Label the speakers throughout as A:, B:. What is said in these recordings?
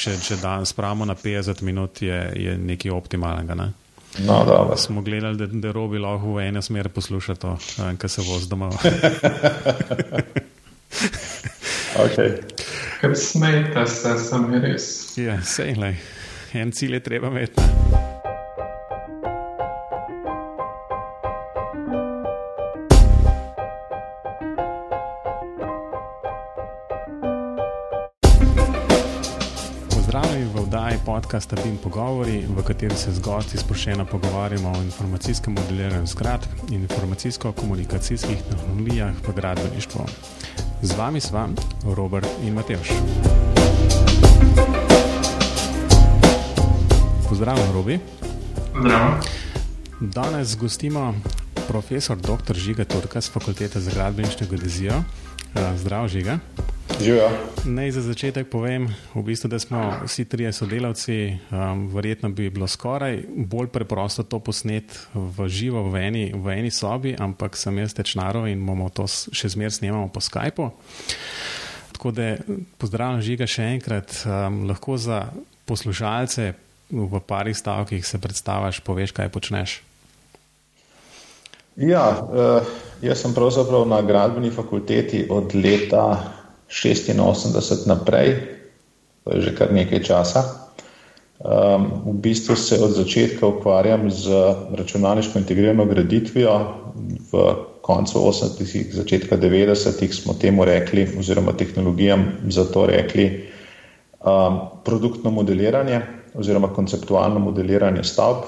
A: če, če dan spravimo na 50 minut, je, je nekaj optimalnega. Ne?
B: No, dobro.
A: Smo gledali, da, da robi lahko v eno smer posluša to, kar se vozi domov.
B: okay.
C: Ker smejte se, sem res.
A: Ja, sej, en cilj je treba imeti. Podcasta BIM Pogovori, v kateri se z gosti sproščeno pogovarjamo o informacijskem modeliranju zgradb in informacijsko-komunikacijskih tehnologijah v gradbeništvu. Z vami sva Robert in Mateoš. Pozdravljen, Robi.
C: Zdravo.
A: Danes gostimo profesor dr. Žiga Turka z Fakultete za gradbeništvo in geodezijo. Zdravo, Žiga.
B: Živijo.
A: Naj za začetek povem, v bistvu, da smo vsi trije sodelavci. Um, verjetno bi bilo skoraj bolj preprosto to posnet v živo v eni, v eni sobi, ampak sem jaz tečnaro in bomo to še zmeraj snemali po Skypu. Tako da pozdravljam žiga še enkrat. Um, lahko za poslušalce v parih stavkih se predstaviš, poveš, kaj počneš.
B: Ja, uh, jaz sem pravzaprav na gradbeni fakulteti od leta 86 naprej, to je že kar nekaj časa. Um, v bistvu se od začetka ukvarjam z računalniško integrirano graditvijo. V koncu 80-ih, začetka 90-ih smo temu rekli, oziroma tehnologijam za to rekli, um, produktno modeliranje oziroma konceptualno modeliranje stavb,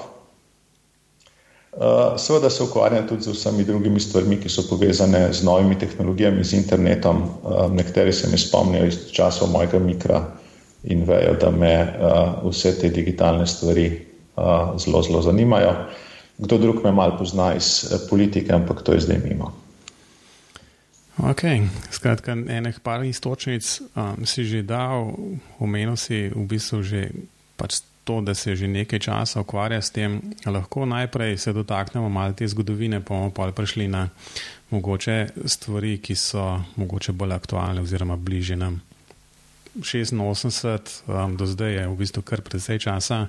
B: seveda se ukvarjam tudi z vsemi drugimi stvarmi, ki so povezane z novimi tehnologijami, z internetom. Eh, nekateri se mi spomnijo iz časov mojega mikra in vejo, da me eh, vse te digitalne stvari zelo, zelo zanimajo. Kdo drug me malo pozna iz politike, ampak to je zdaj mimo.
A: Ok, skratka, enih par istočnic um, si že dal, omenil si v bistvu že pač to, da se že nekaj časa ukvarja s tem, lahko najprej se dotaknemo malo te zgodovine, pa bomo pa prišli na mogoče stvari, ki so mogoče bolj aktualne oziroma bliže nam. 86 um, do zdaj je v bistvu kar precej časa,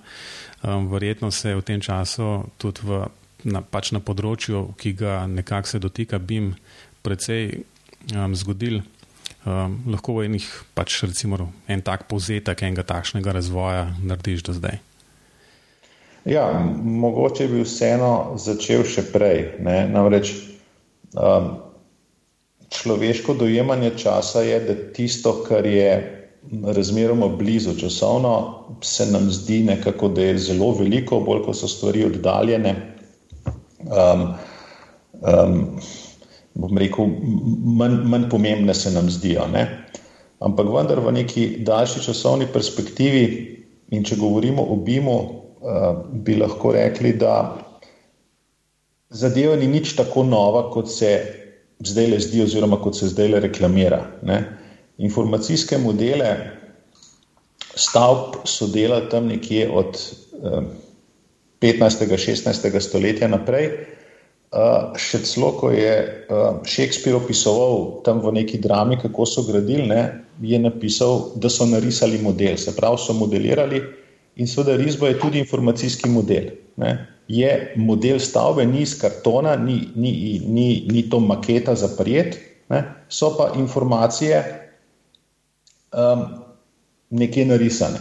A: um, verjetno se je v tem času tudi v, na, pač na področju, ki ga nekako se dotika BIM, precej um, zgodil um, lahko v enih, pač recimo, en tak povzetek enega takšnega razvoja narediš do zdaj?
B: Ja, mogoče bi vseeno začel še prej. Ne? Namreč um, človeško dojemanje časa je, da tisto, kar je razmeroma blizu časovno, se nam zdi nekako, da je zelo veliko, bolj ko so stvari oddaljene. Um, um, bom rekel, manj, manj pomembne se nam zdijo. Ne? Ampak vendar v neki daljši časovni perspektivi, in če govorimo o BIM-u, uh, bi lahko rekli, da zadeva ni nič tako nova, kot se zdaj le zdi, oziroma kot se zdaj le reklamira. Ne? Informacijske modele stavb so delali tam nekje od uh, 15. in 16. stoletja naprej. Uh, še celo, ko je uh, Shakespeare opisoval tam v neki drami, kako so gradili, ne, je napisal, da so narisali model, se pravi, so modelirali in seveda risba je tudi informacijski model. Ne. Je model stavbe, ni iz kartona, ni, ni, ni, ni to maketa za prijet, ne, so pa informacije um, nekje narisane.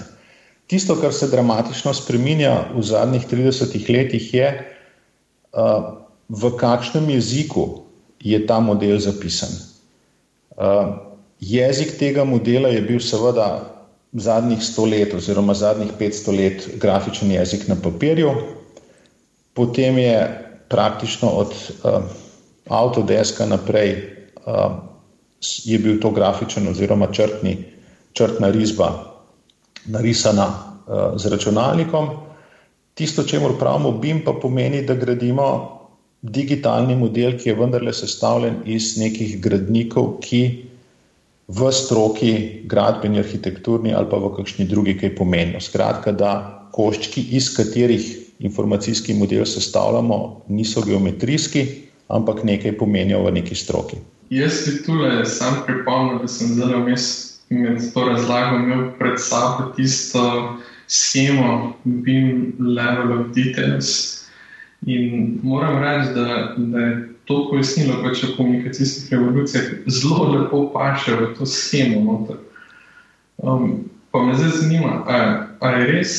B: Tisto, kar se dramatično spremenja v zadnjih 30 letih, je, uh, v kakšnem jeziku je ta model zapisan. Uh, jezik tega modela je bil seveda zadnjih sto let oziroma zadnjih petsto let grafičen jezik na papirju, potem je praktično od uh, Autodeska naprej uh, je bil to grafičen oziroma črtni, črtna risba narisana z računalnikom. Tisto, čemu pravimo BIM, pa pomeni, da gradimo digitalni model, ki je vendarle sestavljen iz nekih gradnikov, ki v stroki, gradbeni, arhitekturni ali pa v kakšni drugi kaj pomenijo. Skratka, da koščki, iz katerih informacijski model sestavljamo, niso geometrijski, ampak nekaj pomenijo v neki stroki.
C: Jaz si tukaj sam pripomnim, da sem zelo mis med to razlago imel pred sabo tisto schemo, BIM level of details. In moram reči, da, da je to pojasnilo pač o komunikacijskih revolucijah zelo lepo paše v to schemo. Um, pa me zdaj zanima, ali je res.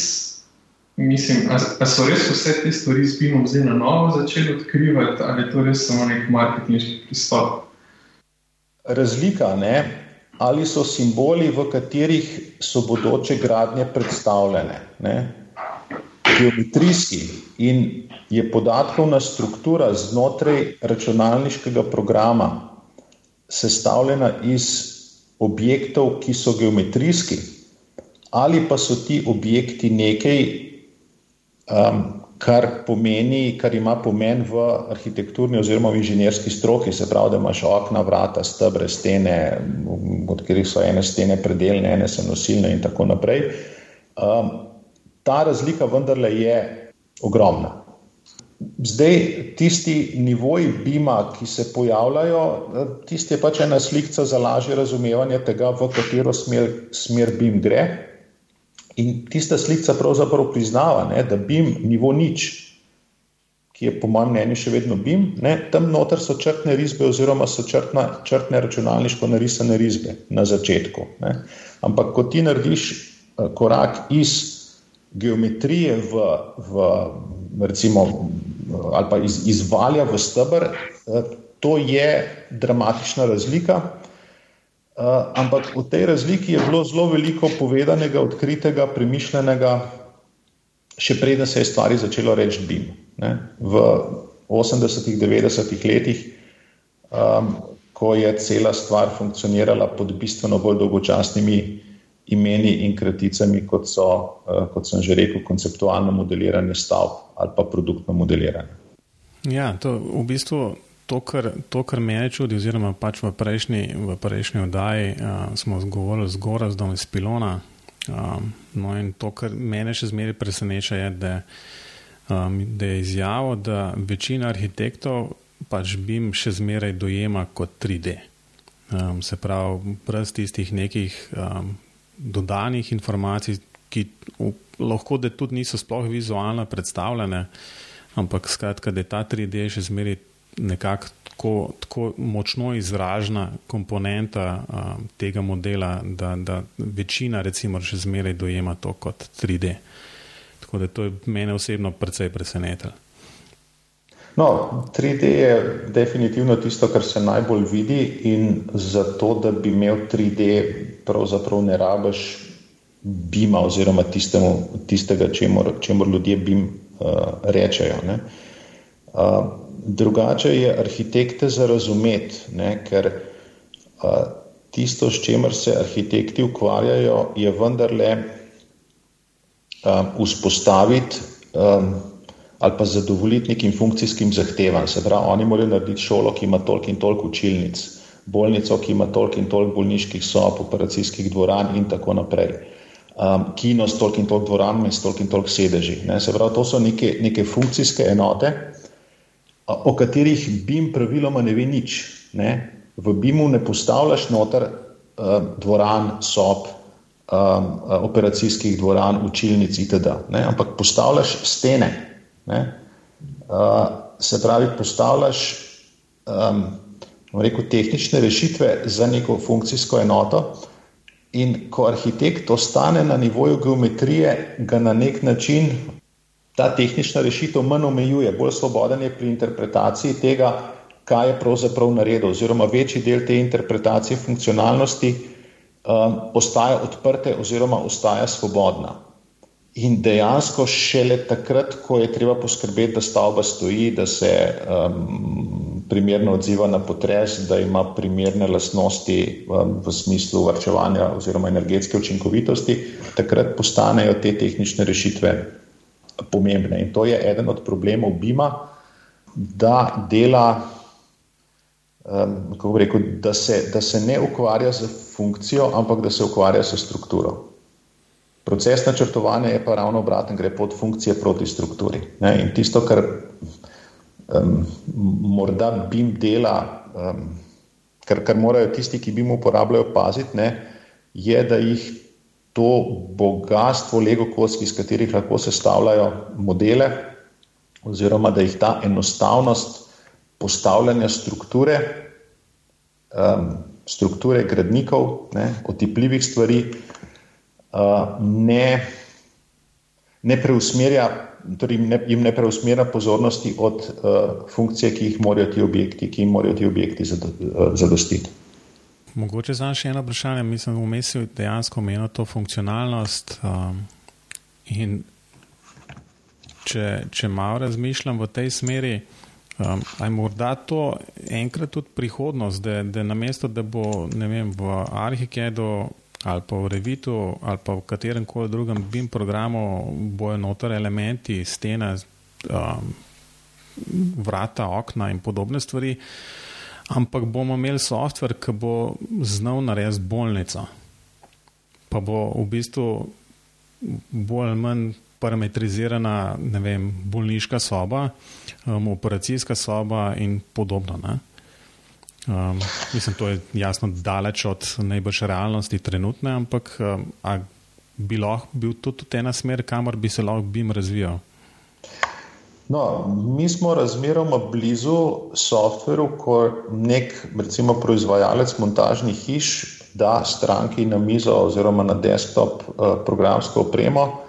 C: Mislim, da so res vse te stvari z BIM-om zdaj na novo začeli odkrivati, ali je to res samo nek marketinški pristop?
B: Razlika je, ali so simboli, v katerih so bodoče gradnje predstavljene, ne? geometrijski in je podatkovna struktura znotraj računalniškega programa sestavljena iz objektov, ki so geometrijski, ali pa so ti objekti nekaj, um, kar pomeni, kar ima pomen v arhitekturni oziroma v inženirski stroki, se pravi, da imaš okna, vrata, stebre, stene, od katerih so ene stene predeljne, ene so nosilne in tako naprej. Um, ta razlika vendarle je ogromna. Zdaj, tisti nivoji BIM-a, ki se pojavljajo, tisti je pač ena slika za lažje razumevanje tega, v katero smer, smer BIM gre. In tista slika pravzaprav priznava, ne, da BIM nivo nič, ki je po mojem mnenju še vedno BIM, ne, tam noter so črtne risbe, oziroma so črtna, črtne računalniško narisane risbe na začetku. Ne. Ampak, ko ti narediš eh, korak iz geometrije v, v recimo, ali pa iz, iz valja v stebr, eh, to je dramatična razlika. Uh, ampak v tej razliki je bilo zelo veliko povedanega, odkritega, premišljenega, še preden se je stvari začelo reči BIM. Ne? V 80-ih, 90-ih letih, um, ko je cela stvar funkcionirala pod bistveno bolj dolgočasnimi imeni in kraticami, kot so, uh, kot sem že rekel, konceptualno modeliranje stavb ali pa produktno modeliranje.
A: Ja, to v bistvu to, kar, to, kar me čudi, oziroma pač v prejšnji, v prejšnji oddaji uh, smo govorili z Gorazdom iz Pilona. Um, no, in to, kar me še zmeraj preseneča, je, da, um, da je izjavo, da večina arhitektov pač BIM še zmeraj dojema kot 3D. Um, se pravi, brez tistih nekih um, dodanih informacij, ki lahko da tudi niso sploh vizualno predstavljene, ampak skratka, da je ta 3D še zmeraj nekako tako, tako močno izražena komponenta um, tega modela, da, da večina, recimo, še zmeraj dojema to kot 3D. Tako da to je mene osebno precej presenetilo.
B: No, 3D je definitivno tisto, kar se najbolj vidi, in zato, da bi imel 3D, pravzaprav ne rabiš bima, oziroma tistemu, tistega, čemu ljudje bim uh, rečejo. Uh, drugače je arhitekte za razumeti, ne, ker a, tisto, s čimer se arhitekti ukvarjajo, je vendarle a, vzpostaviti a, ali pa zadovoljiti nekim funkcijskim zahtevam. Se pravi, oni morajo narediti šolo, ki ima toliko in toliko učilnic, bolnico, ki ima toliko in toliko bolniških sob, operacijskih dvoran in tako naprej. Um, kino s toliko in toliko dvoranami, s toliko in toliko sedeži. Ne? Se pravi, to so neke, neke funkcijske enote, o katerih BIM praviloma ne ve nič. Ne? V BIM-u ne postavljaš noter uh, dvoran, sob, um, operacijskih dvoran, učilnic itd., ne? ampak postavljaš stene. Uh, se pravi, postavljaš um, rekel, tehnične rešitve za neko funkcijsko enoto. In ko arhitekt ostane na nivoju geometrije, ga na nek način ta tehnična rešitev manj omejuje, bolj svoboden je pri interpretaciji tega, kaj je pravzaprav naredil, oziroma večji del te interpretacije funkcionalnosti um, ostaja odprte oziroma ostaja svobodna. In dejansko šele takrat, ko je treba poskrbeti, da stavba stoji, da se um, primerno odziva na potres, da ima primerne lastnosti um, v smislu varčevanja oziroma energetske učinkovitosti, takrat postanejo te tehnične rešitve pomembne. In to je eden od problemov BIM-a, da dela, um, kako rekel, da se, da se ne ukvarja z funkcijo, ampak da se ukvarja s strukturo. Proces načrtovanja je pa ravno obraten, gre pod funkcije proti strukturi. Ne? In tisto, kar um, morda BIM dela, um, kar, kar morajo tisti, ki BIM uporabljajo, paziti, ne? je, da jih to bogatstvo Lego koski, iz katerih lahko sestavljajo modele, oziroma da jih ta enostavnost postavljanja strukture, um, strukture gradnikov, ne, otipljivih stvari, ne, ne preusmerja. Torej ne, jim ne preusmerja pozornosti od uh, funkcije, ki jih morajo ti objekti, ki jim morajo ti objekti zadostiti.
A: Mogoče za še eno vprašanje. Mislim, da vmes je dejansko omenil to funkcionalnost. Um, in če, če malo razmišljam v tej smeri, um, aj morda to enkrat tudi prihodnost, da, da namesto, da bo vem, v Arhikedu ali pa v Revitu ali pa v katerem koli drugem BIM programu bojo noter elementi, stene, um, vrata, okna in podobne stvari ampak bomo imeli softver, ki bo znal narediti bolnico. Pa bo v bistvu bolj ali manj parametrizirana vem, bolniška soba, um, operacijska soba in podobno. Um, mislim, to je jasno daleč od najboljše realnosti trenutne, ampak um, bi lahko bil to tudi ena smer, kamor bi se lahko BIM razvijal.
B: No, mi smo razmeroma blizu softveru, ko nek, recimo, proizvajalec montažnih hiš da stranki na mizo oziroma na desktop uh, programsko opremo,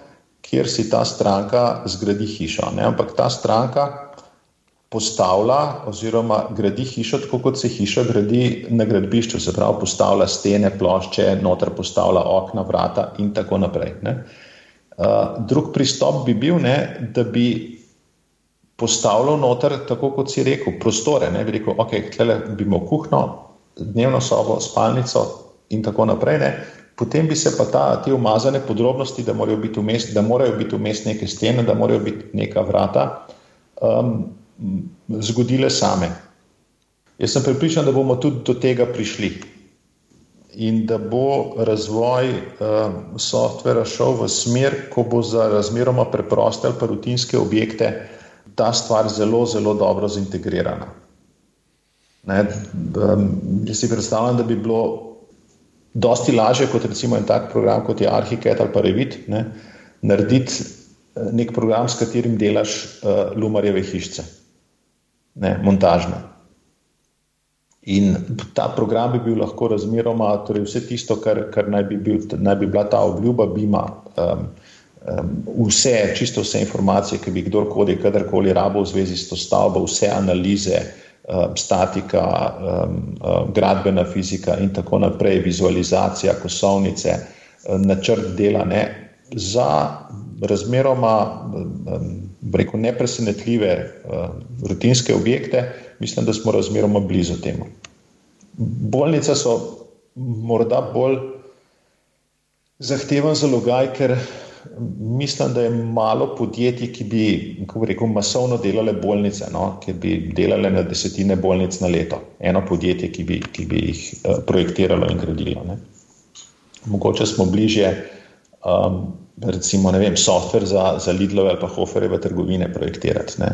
B: kjer si ta stranka zgradi hišo. Ne? Ampak ta stranka postavlja oziroma gradi hišo tako, kot se hiša gradi na gradbišču, se pravi, postavlja stene, plošče, noter postavlja okna, vrata in tako naprej. Uh, drug pristop bi bil, ne, da bi postavljal noter, tako kot si rekel, prostore. Ne bi rekel, ok, tle bi imel kuhno, dnevno sobo, spalnico in tako naprej. Ne. Potem bi se pa ta, te umazane podrobnosti, da morajo biti vmes, da morajo biti vmes neke stene, da morajo biti neka vrata, um, zgodile same. Jaz sem pripričan, da bomo tudi do tega prišli. In da bo razvoj uh, softvera šel v smer, ko bo za razmeroma preproste ali pa rutinske objekte ta stvar zelo, zelo dobro zintegrirana. Ne, jaz si predstavljam, da bi bilo dosti lažje kot recimo en tak program, kot je Arhicad ali pa Revit, ne, narediti eh, nek program, s katerim delaš uh, lumarjeve hišice, ne, montažne. In ta program bi bil lahko razmeroma, torej vse tisto, kar, kar naj, bi bil, naj bi bila ta obljuba, bi ima. Um, vse, čisto vse informacije, ki bi kdorkoli, kadarkoli rabo v zvezi s to stavbo, vse analize, statika, gradbena fizika in tako naprej, vizualizacija, kosovnice, načrt dela, ne, za razmeroma, reko, nepresenetljive rutinske objekte, mislim, da smo razmeroma blizu temu. Bolnice so morda bolj zahteven zalogaj, ker mislim, da je malo podjetij, ki bi, kako rekel, masovno delale bolnice, no? ki bi delale na desetine bolnic na leto. Eno podjetje, ki bi, ki bi jih uh, projektiralo in gradilo. Ne? Mogoče smo bližje, um, recimo, ne vem, softver za, za Lidlove ali pa Hoferjeve trgovine projektirati. Ne?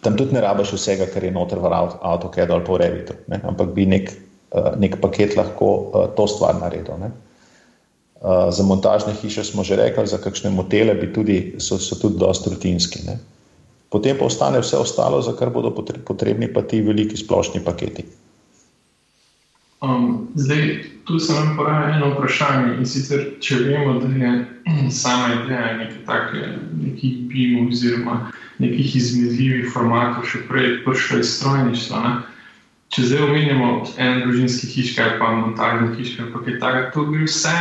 B: Tam tudi ne rabiš vsega, kar je noter v AutoCAD ali pa v Revitu, ne? ampak bi nek, uh, nek paket lahko uh, to stvar naredil. Ne? za montažne hiše smo že rekli, za kakšne motele tudi, so, so tudi dosta rutinski. Ne. Potem pa ostane vse ostalo, za kar bodo potrebni pa ti veliki splošni paketi.
C: Um, zdaj, tu se nam poraja eno vprašanje. In sicer, če vemo, da je sama ideja nekaj takega, nekih BIM oziroma nekih izmedljivih formatov, še prej prišla iz strojništva če zdaj omenjamo eno družinsko hiško ali pa montažno hiško, pa je tako, to gre vse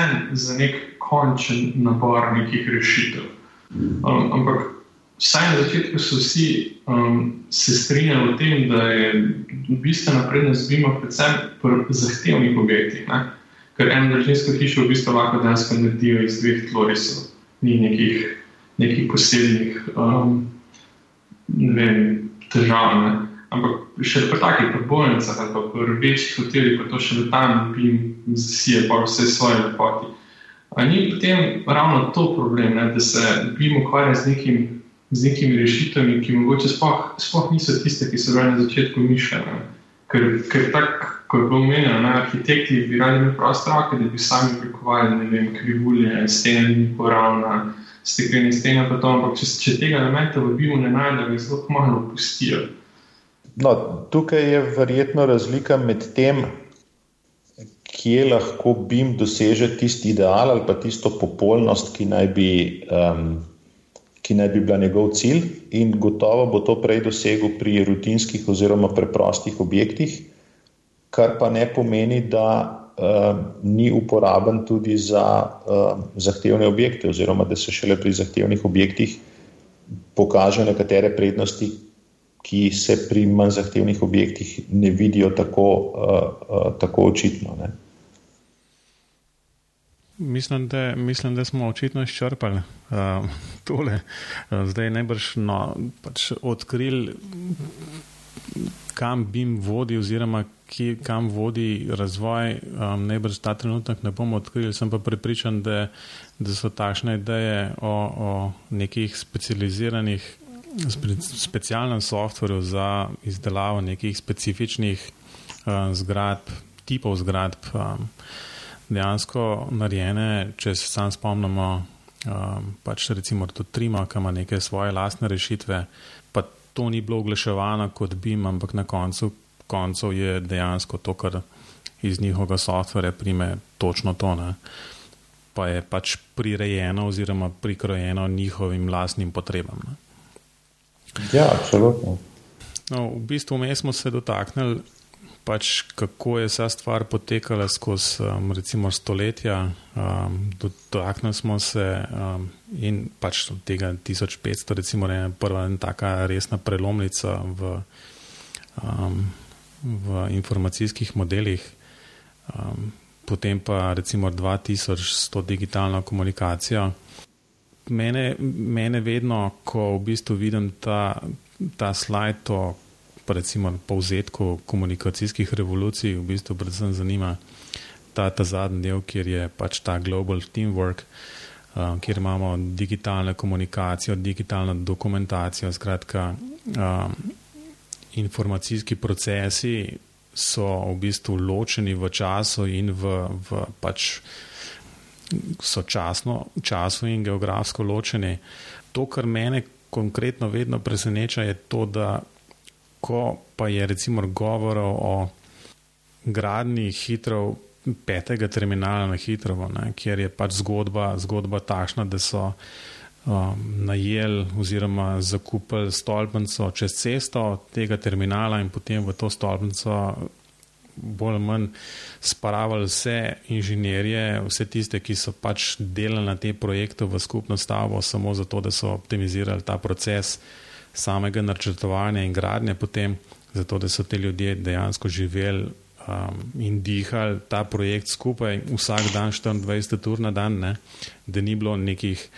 C: za nek končen nabor nekih rešitev. Um, ampak vsaj na začetku so vsi um, se strinjali o tem, da je bistvena prednost bima predvsem pri zahtevnih objektih. Ne? Ker eno družinsko hišo v bistvu lahko dejansko naredijo iz dveh tlorisov, ni nekih, nekih posebnih um, ne vem, težav. Ne? Ampak še pri takih bolnicah ali pa pri rdečih hotelih, pa to še v tam bi jim zasije pa vse svoje lepoti. A ni potem ravno to problem, ne, da se bi jim ukvarjali z, nekim, z nekimi rešitvami, ki mogoče sploh, sploh niso tiste, ki so bile na začetku mišljene. Ker, ker tak ko je bilo omenjeno, arhitekti bi radi imeli proste roke, da bi sami oblikovali, ne vem, krivulje, stene, ni poravna, steklene stene, pa to, ampak če, če tega elementa v BIM-u ne najdejo, ga zelo malo opustijo.
B: No, tukaj je verjetno razlika med tem, kje lahko BIM doseže tisti ideal ali pa tisto popolnost, ki naj bi. Um, ki naj bi bila njegov cilj, in gotovo bo to prej dosegel pri rutinskih oziroma preprostih objektih, kar pa ne pomeni, da uh, ni uporaben tudi za uh, zahtevne objekte, oziroma da se šele pri zahtevnih objektih pokaže nekatere prednosti, ki se pri manj zahtevnih objektih ne vidijo tako, uh, uh, tako očitno. Ne.
A: Mislim da, mislim, da smo očitno izčrpali uh, tole. Uh, zdaj najbrž no, pač odkrili, kam BIM vodi, oziroma kje, kam vodi razvoj, um, najbrž ta trenutek ne bomo odkrili, sem pa prepričan, da, da so takšne ideje o, o nekih specializiranih, spe, specialnem softverju za izdelavo nekih specifičnih uh, zgradb, tipov zgradb, um, dejansko narejene, če se sam spomnimo, um, pač recimo tudi Trima, ki ima neke svoje lastne rešitve. To ni bilo oglaševano kot BIM, ampak na koncu koncev je dejansko to, kar iz njihovega softvera prime točno to. Ne? Pa je pač prirejeno oziroma prikrojeno njihovim lastnim potrebam. Ne?
B: Ja, absolutno.
A: No, v bistvu smo se dotaknili, pač, kako je vsa stvar potekala skozi um, recimo, stoletja. Um, dotaknili smo se um, in pač tega 1500, recimo, je prva in taka resna prelomnica v. Um, v informacijskih modelih, um, potem pa recimo 2000 s to digitalno komunikacijo. Mene, mene vedno, ko v bistvu vidim ta, ta slajd o recimo povzetku komunikacijskih revolucij, v bistvu predvsem zanima ta, ta zadnji del, kjer je pač ta global teamwork, um, kjer imamo digitalno komunikacijo, digitalno dokumentacijo, skratka. Um, informacijski procesi so v bistvu ločeni v času in v, v pač sočasno času in geografsko ločeni. To, kar mene konkretno vedno preseneča, je to, da ko pa je recimo govor o gradni hitro petega terminala na hitro, kjer je pač zgodba, zgodba takšna, da so um, najeli oziroma zakupili stolpnico čez cesto tega terminala in potem v to stolpnico bolj ali manj spravili vse inženirje, vse tiste, ki so pač delali na tem projektu v skupno stavbo, samo zato, da so optimizirali ta proces samega načrtovanja in gradnje potem, zato da so te ljudje dejansko živeli um, in dihali ta projekt skupaj vsak dan 24 ur na dan, ne? da ni bilo nekih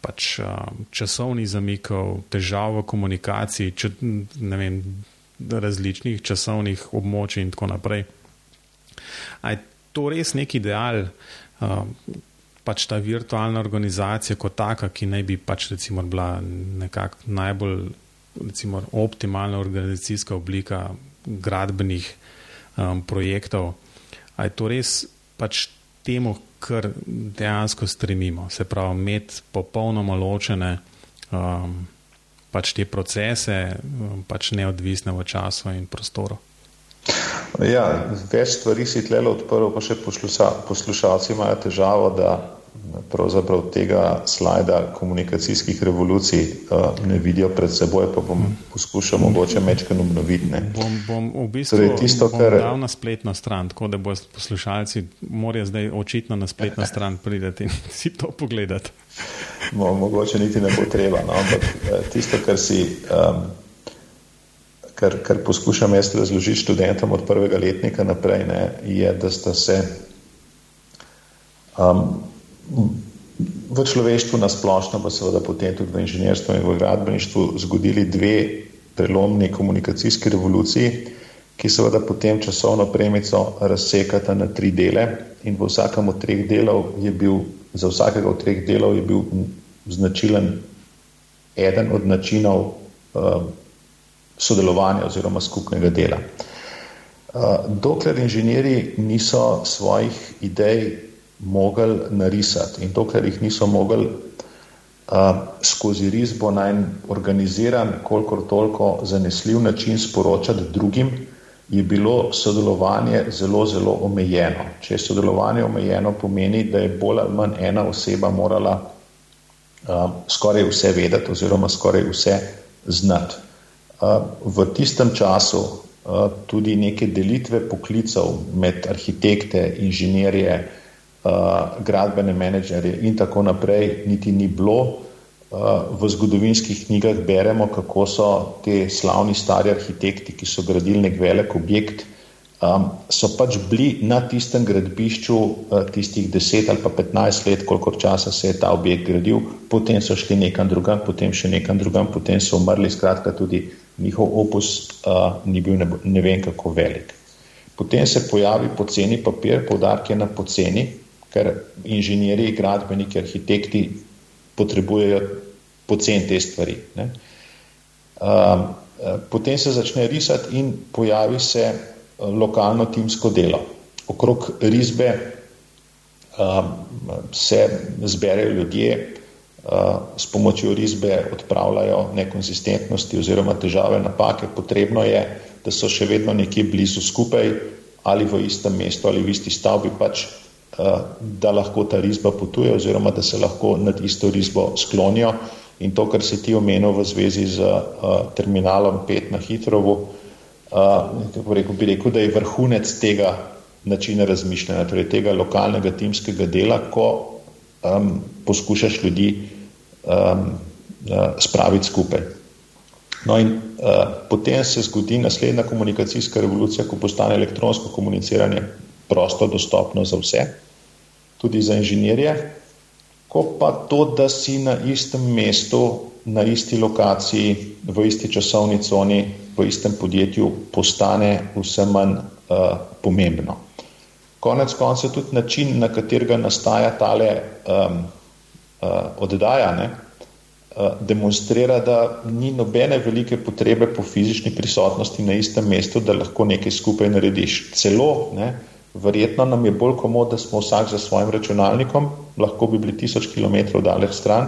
A: pač, um, časovnih zamikov, težav v komunikaciji, če, vem, različnih časovnih območij in tako naprej. Je to res neki ideal, um, pač ta virtualna organizacija kot taka, ki naj bi pač recimo bila nekako najbolj recimo, optimalna organizacijska oblika gradbenih um, projektov. Je to res pač temu, kar dejansko stremimo. Se pravi, imeti popolnoma ločene um, pač te procese, um, pač neodvisne v času in prostoru.
B: Ja, več stvari si tle odprl, pa še poslušalci imajo težavo, da pravzaprav tega slajda komunikacijskih revolucij uh, ne vidijo pred seboj, pa bom poskušal mogoče mečkano obnoviti.
A: Bom, bom v bistvu torej, tisto, bom kar... dal na spletno stran, tako da bo poslušalci morajo zdaj očitno na spletno stran prideti in si to pogledati.
B: Mo, mogoče niti ne bo treba, no, ampak eh, tisto, kar si. Um, Kar, kar poskušam jaz razložiti študentom od prvega letnika naprej, ne, je, da sta se um, v človeštvu na splošno, pa seveda potem tudi v inženirstvu in v gradbeništvu, zgodili dve prelomni komunikacijski revoluciji, ki seveda potem časovno premico razsekata na tri dele. In v vsakem od treh delov je bil, za vsakega od treh delov je bil značilen eden od načinov uh, sodelovanja oziroma skupnega dela. dokler inženirji niso svojih idej mogli narisati in dokler jih niso mogli uh, skozi risbo na en organiziran, kolikor toliko zanesljiv način sporočati drugim, je bilo sodelovanje zelo, zelo omejeno. Če je sodelovanje omejeno, pomeni, da je bolj ali manj ena oseba morala uh, skoraj vse vedeti oziroma skoraj vse znati. V tistem času tudi neke delitve poklicev med arhitekte, inženirje, gradbene menedžerje in tako naprej, niti ni bilo. V zgodovinskih knjigah beremo, kako so ti slavni stari arhitekti, ki so gradili nek velik objekt, so pač bili na tistem gradbišču tistih 10 ali pa 15 let, koliko časa se je ta objekt gradil, potem so šli nekam drugam, potem še nekam drugam, potem so umrli. Skratka, tudi njihov opus uh, ni bil ne, ne vem kako velik. Potem se pojavi poceni papir, poudarek je na poceni, ker inženirji, gradbeniki, arhitekti potrebujejo pocen te stvari. Ne. Um, potem se začne risati in pojavi se uh, lokalno timsko delo. Okrog risbe um, se zberejo ljudje, uh, s pomočjo risbe odpravljajo nekonsistentnosti oziroma težave, napake. Potrebno je, da so še vedno nekje blizu skupaj ali v istem mestu ali v isti stavbi, pač Eh, da lahko ta risba potuje, oziroma da se lahko nad isto risbo sklonijo. In to, kar se ti omenil v zvezi z uh, terminalom 5 na Hitrovu, rekel, bi rekel, da je vrhunec tega načina razmišljanja, torej tega lokalnega timskega dela, ko um, poskušaš ljudi um, uh, spraviti skupaj. No in uh, potem se zgodi naslednja komunikacijska revolucija, ko postane elektronsko komuniciranje prosto dostopno za vse tudi za inženirje, ko pa to, da si na istem mestu, na isti lokaciji, v isti časovni coni, v istem podjetju, postane vse manj uh, pomembno. Konec konca tudi način, na katerega nastaja tale um, oddaja, ne, uh, demonstrira, da ni nobene velike potrebe po fizični prisotnosti na istem mestu, da lahko nekaj skupaj narediš. Celo, ne, Verjetno nam je bolj komod, da smo vsak za svojim računalnikom, lahko bi bili tisoč km daleč stran.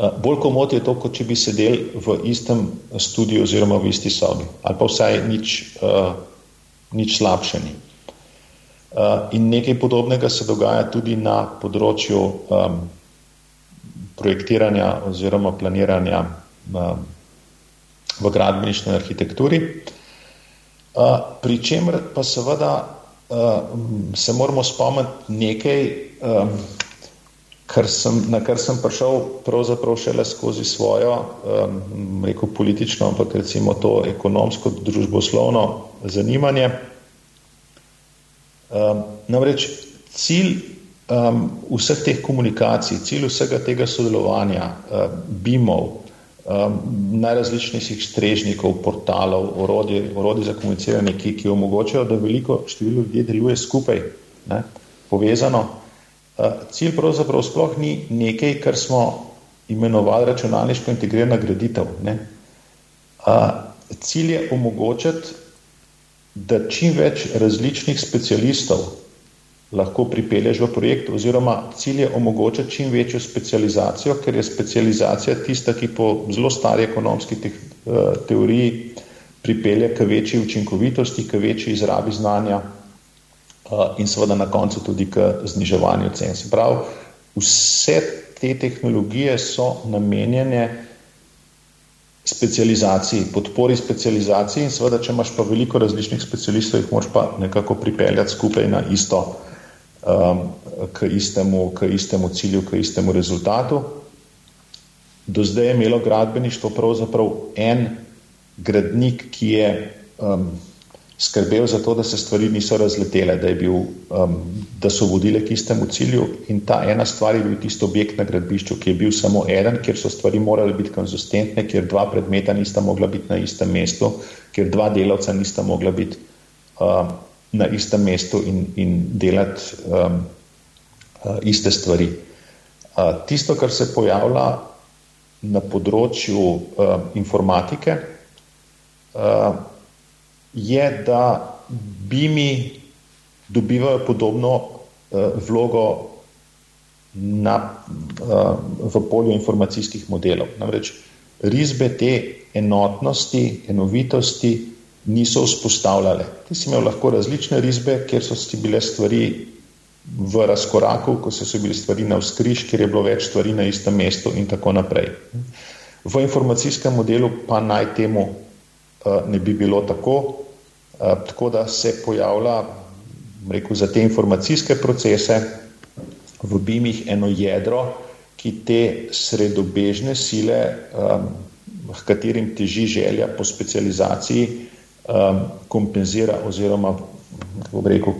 B: Eh, bolj komod je to, kot če bi sedeli v istem studiu oziroma v isti sobi, ali pa vsaj nič, uh, nič slabše ni. Uh, in nekaj podobnega se dogaja tudi na področju um, projektiranja oziroma planiranja um, v gradbeništvu in arhitekturi. Uh, pri čemer pa seveda uh, se moramo spomniti nekaj, um, kar sem, na kar sem prišel pravzaprav šele skozi svojo, um, rekel politično, ampak recimo to ekonomsko, družboslovno zanimanje. Um, namreč cilj um, vseh teh komunikacij, cilj vsega tega sodelovanja, uh, BIM-ov, um, najrazličnejših strežnikov, portalov, orodij, orodij za komuniciranje, ki, ki omogočajo, da veliko število ljudi deluje skupaj, ne, povezano. Uh, cilj pravzaprav sploh ni nekaj, kar smo imenovali računalniško integrirana graditev. Ne. Uh, cilj je omogočati, da čim več različnih specialistov lahko pripelješ v projekt, oziroma cilj je omogočiti čim večjo specializacijo, ker je specializacija tista, ki po zelo stari ekonomski te, uh, teoriji pripelje k večji učinkovitosti, k večji izrabi znanja uh, in seveda na koncu tudi k zniževanju cen. Se pravi, vse te tehnologije so namenjene specializaciji, podpori specializaciji in seveda, če imaš pa veliko različnih specialistov, jih moraš pa nekako pripeljati skupaj na isto um, k, istemu, k istemu cilju, k istemu rezultatu. Do zdaj je imelo gradbeništvo pravzaprav en gradnik, ki je um, skrbel za to, da se stvari niso razletele, da, bil, um, da so vodile k istemu cilju. In ta ena stvar je bil tisti objekt na gradbišču, ki je bil samo eden, kjer so stvari morale biti konzistentne, kjer dva predmeta nista mogla biti na istem mestu, kjer dva delavca nista mogla biti. Um, na istem mestu in, in delati um, uh, iste stvari. Uh, tisto, kar se pojavlja na področju uh, informatike, uh, je, da bi mi dobivajo podobno uh, vlogo na, uh, v polju informacijskih modelov. Namreč risbe te enotnosti, enovitosti niso vzpostavljale. Ti si imel lahko različne risbe, kjer so si bile stvari v razkoraku, ko so se bili stvari na vzkriž, kjer je bilo več stvari na istem mestu in tako naprej. V informacijskem modelu pa naj temu uh, ne bi bilo tako, tako da se pojavlja rekel, za te informacijske procese v BIM-ih eno jedro, ki te sredobežne sile, um, h katerim teži želja po specializaciji, um, kompenzira oziroma kako bi rekel,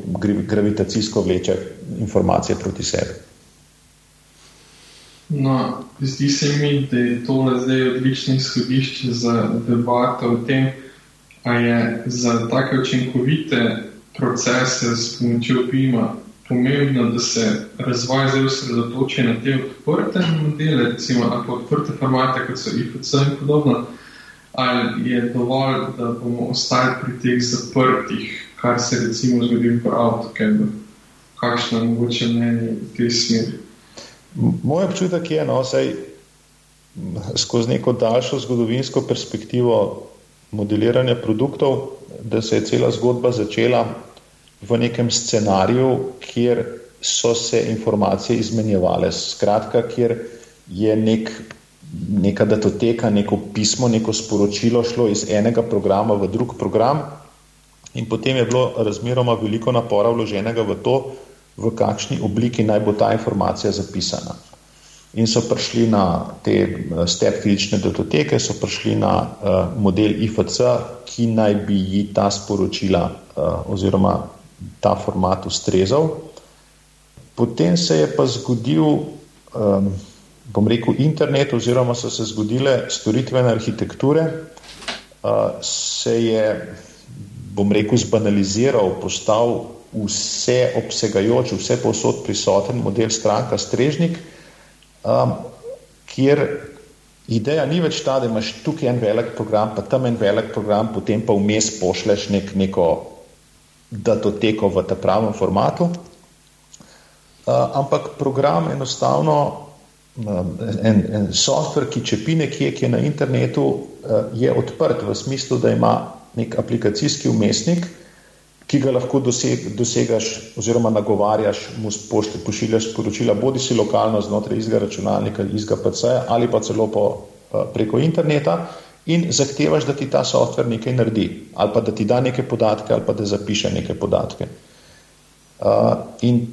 B: gravitacijsko vleče informacije proti sebi.
C: No, zdi se mi, da je to zdaj odlično izhodišče za debato o tem, ali je za take učinkovite procese s pomočjo PIMA pomembno, da se razvoj zdaj osredotoči na te odprte modele, recimo ali pa odprte formate, kot so IFC in podobno, ali je dovolj, da bomo ostali pri teh zaprtih kar se recimo zgodi v avtokebu. Kakšno je mogoče mnenje v tej smeri?
B: Moj občutek je, no, saj skozi neko daljšo zgodovinsko perspektivo modeliranja produktov, da se je cela zgodba začela v nekem scenariju, kjer so se informacije izmenjevale. Skratka, kjer je nek, neka datoteka, neko pismo, neko sporočilo šlo iz enega programa v drug program, In potem je bilo razmeroma veliko napora vloženega v to, v kakšni obliki naj bo ta informacija zapisana. In so prišli na te eh, step fizične datoteke, so prišli na uh, model IFC, ki naj bi ji ta sporočila uh, oziroma ta format ustrezal. Potem se je pa zgodil, um, bom rekel, internet oziroma so se zgodile storitvene arhitekture, uh, se je bom rekel, zbanaliziral, postal vse obsegajoč, vse posod prisoten model stranka Strežnik, um, kjer ideja ni več ta, da imaš tukaj en velik program, pa tam en velik program, potem pa vmes pošleš nek, neko datoteko v ta pravem formatu. Uh, ampak program enostavno, um, en, en software, ki čepi nekje, ki je na internetu, uh, je odprt v smislu, da ima nek aplikacijski umestnik, ki ga lahko doseg, dosegaš oziroma nagovarjaš, mu pošte, pošiljaš sporočila, bodi si lokalno znotraj izga računalnika, izga PC ali pa celo po, eh, preko interneta in zahtevaš, da ti ta softver nekaj naredi ali pa da ti da neke podatke ali pa da zapiše neke podatke. Uh, in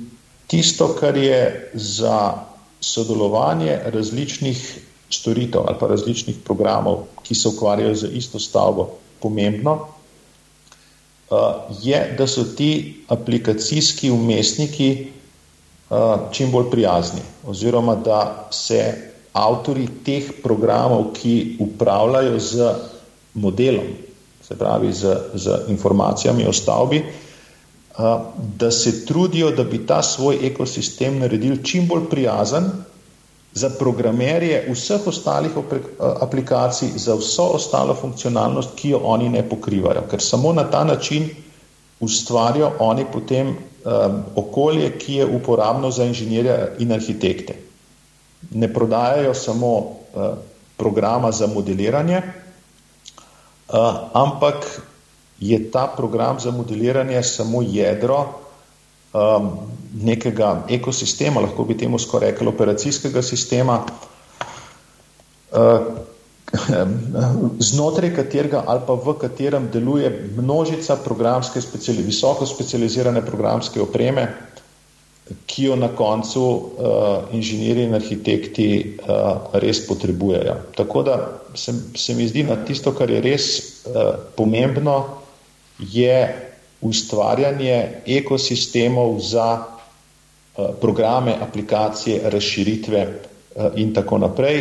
B: tisto, kar je za sodelovanje različnih storitev ali pa različnih programov, ki se ukvarjajo z isto stavbo, pomembno, je, da so ti aplikacijski umestniki uh, čim bolj prijazni, oziroma da se avtori teh programov, ki upravljajo z modelom, se pravi z, z informacijami o stavbi, uh, da se trudijo, da bi ta svoj ekosistem naredili čim bolj prijazen za programerje vseh ostalih aplikacij, za vso ostalo funkcionalnost, ki jo oni ne pokrivajo, ker samo na ta način ustvarijo oni potem um, okolje, ki je uporabno za inženirje in arhitekte. Ne prodajajo samo uh, programa za modeliranje, uh, ampak je ta program za modeliranje samo jedro, um, nekega ekosistema, lahko bi temu skoraj rekli operacijskega sistema, uh, znotraj katerega ali pa v katerem deluje množica programske, speciali, visoko specializirane programske opreme, ki jo na koncu uh, inženirji in arhitekti uh, res potrebujejo. Tako da se, se mi zdi, da tisto, kar je res uh, pomembno, je ustvarjanje ekosistemov za eh, programe, aplikacije, razširitve eh, in tako naprej.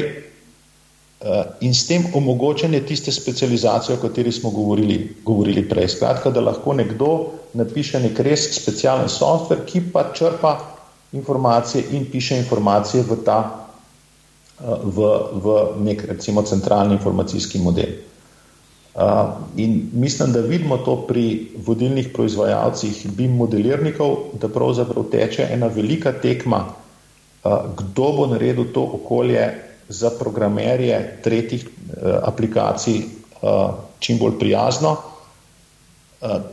B: Eh, in s tem omogočanje tiste specializacije, o kateri smo govorili, govorili prej. Skratka, da lahko nekdo napiše nek res specialen software, ki pa črpa informacije in piše informacije v ta, v, v nek recimo centralni informacijski model. In mislim, da vidimo to pri vodilnih proizvajalcih BIM modelirnikov, da pravzaprav teče ena velika tekma, kdo bo naredil to okolje za programerje tretjih aplikacij čim bolj prijazno.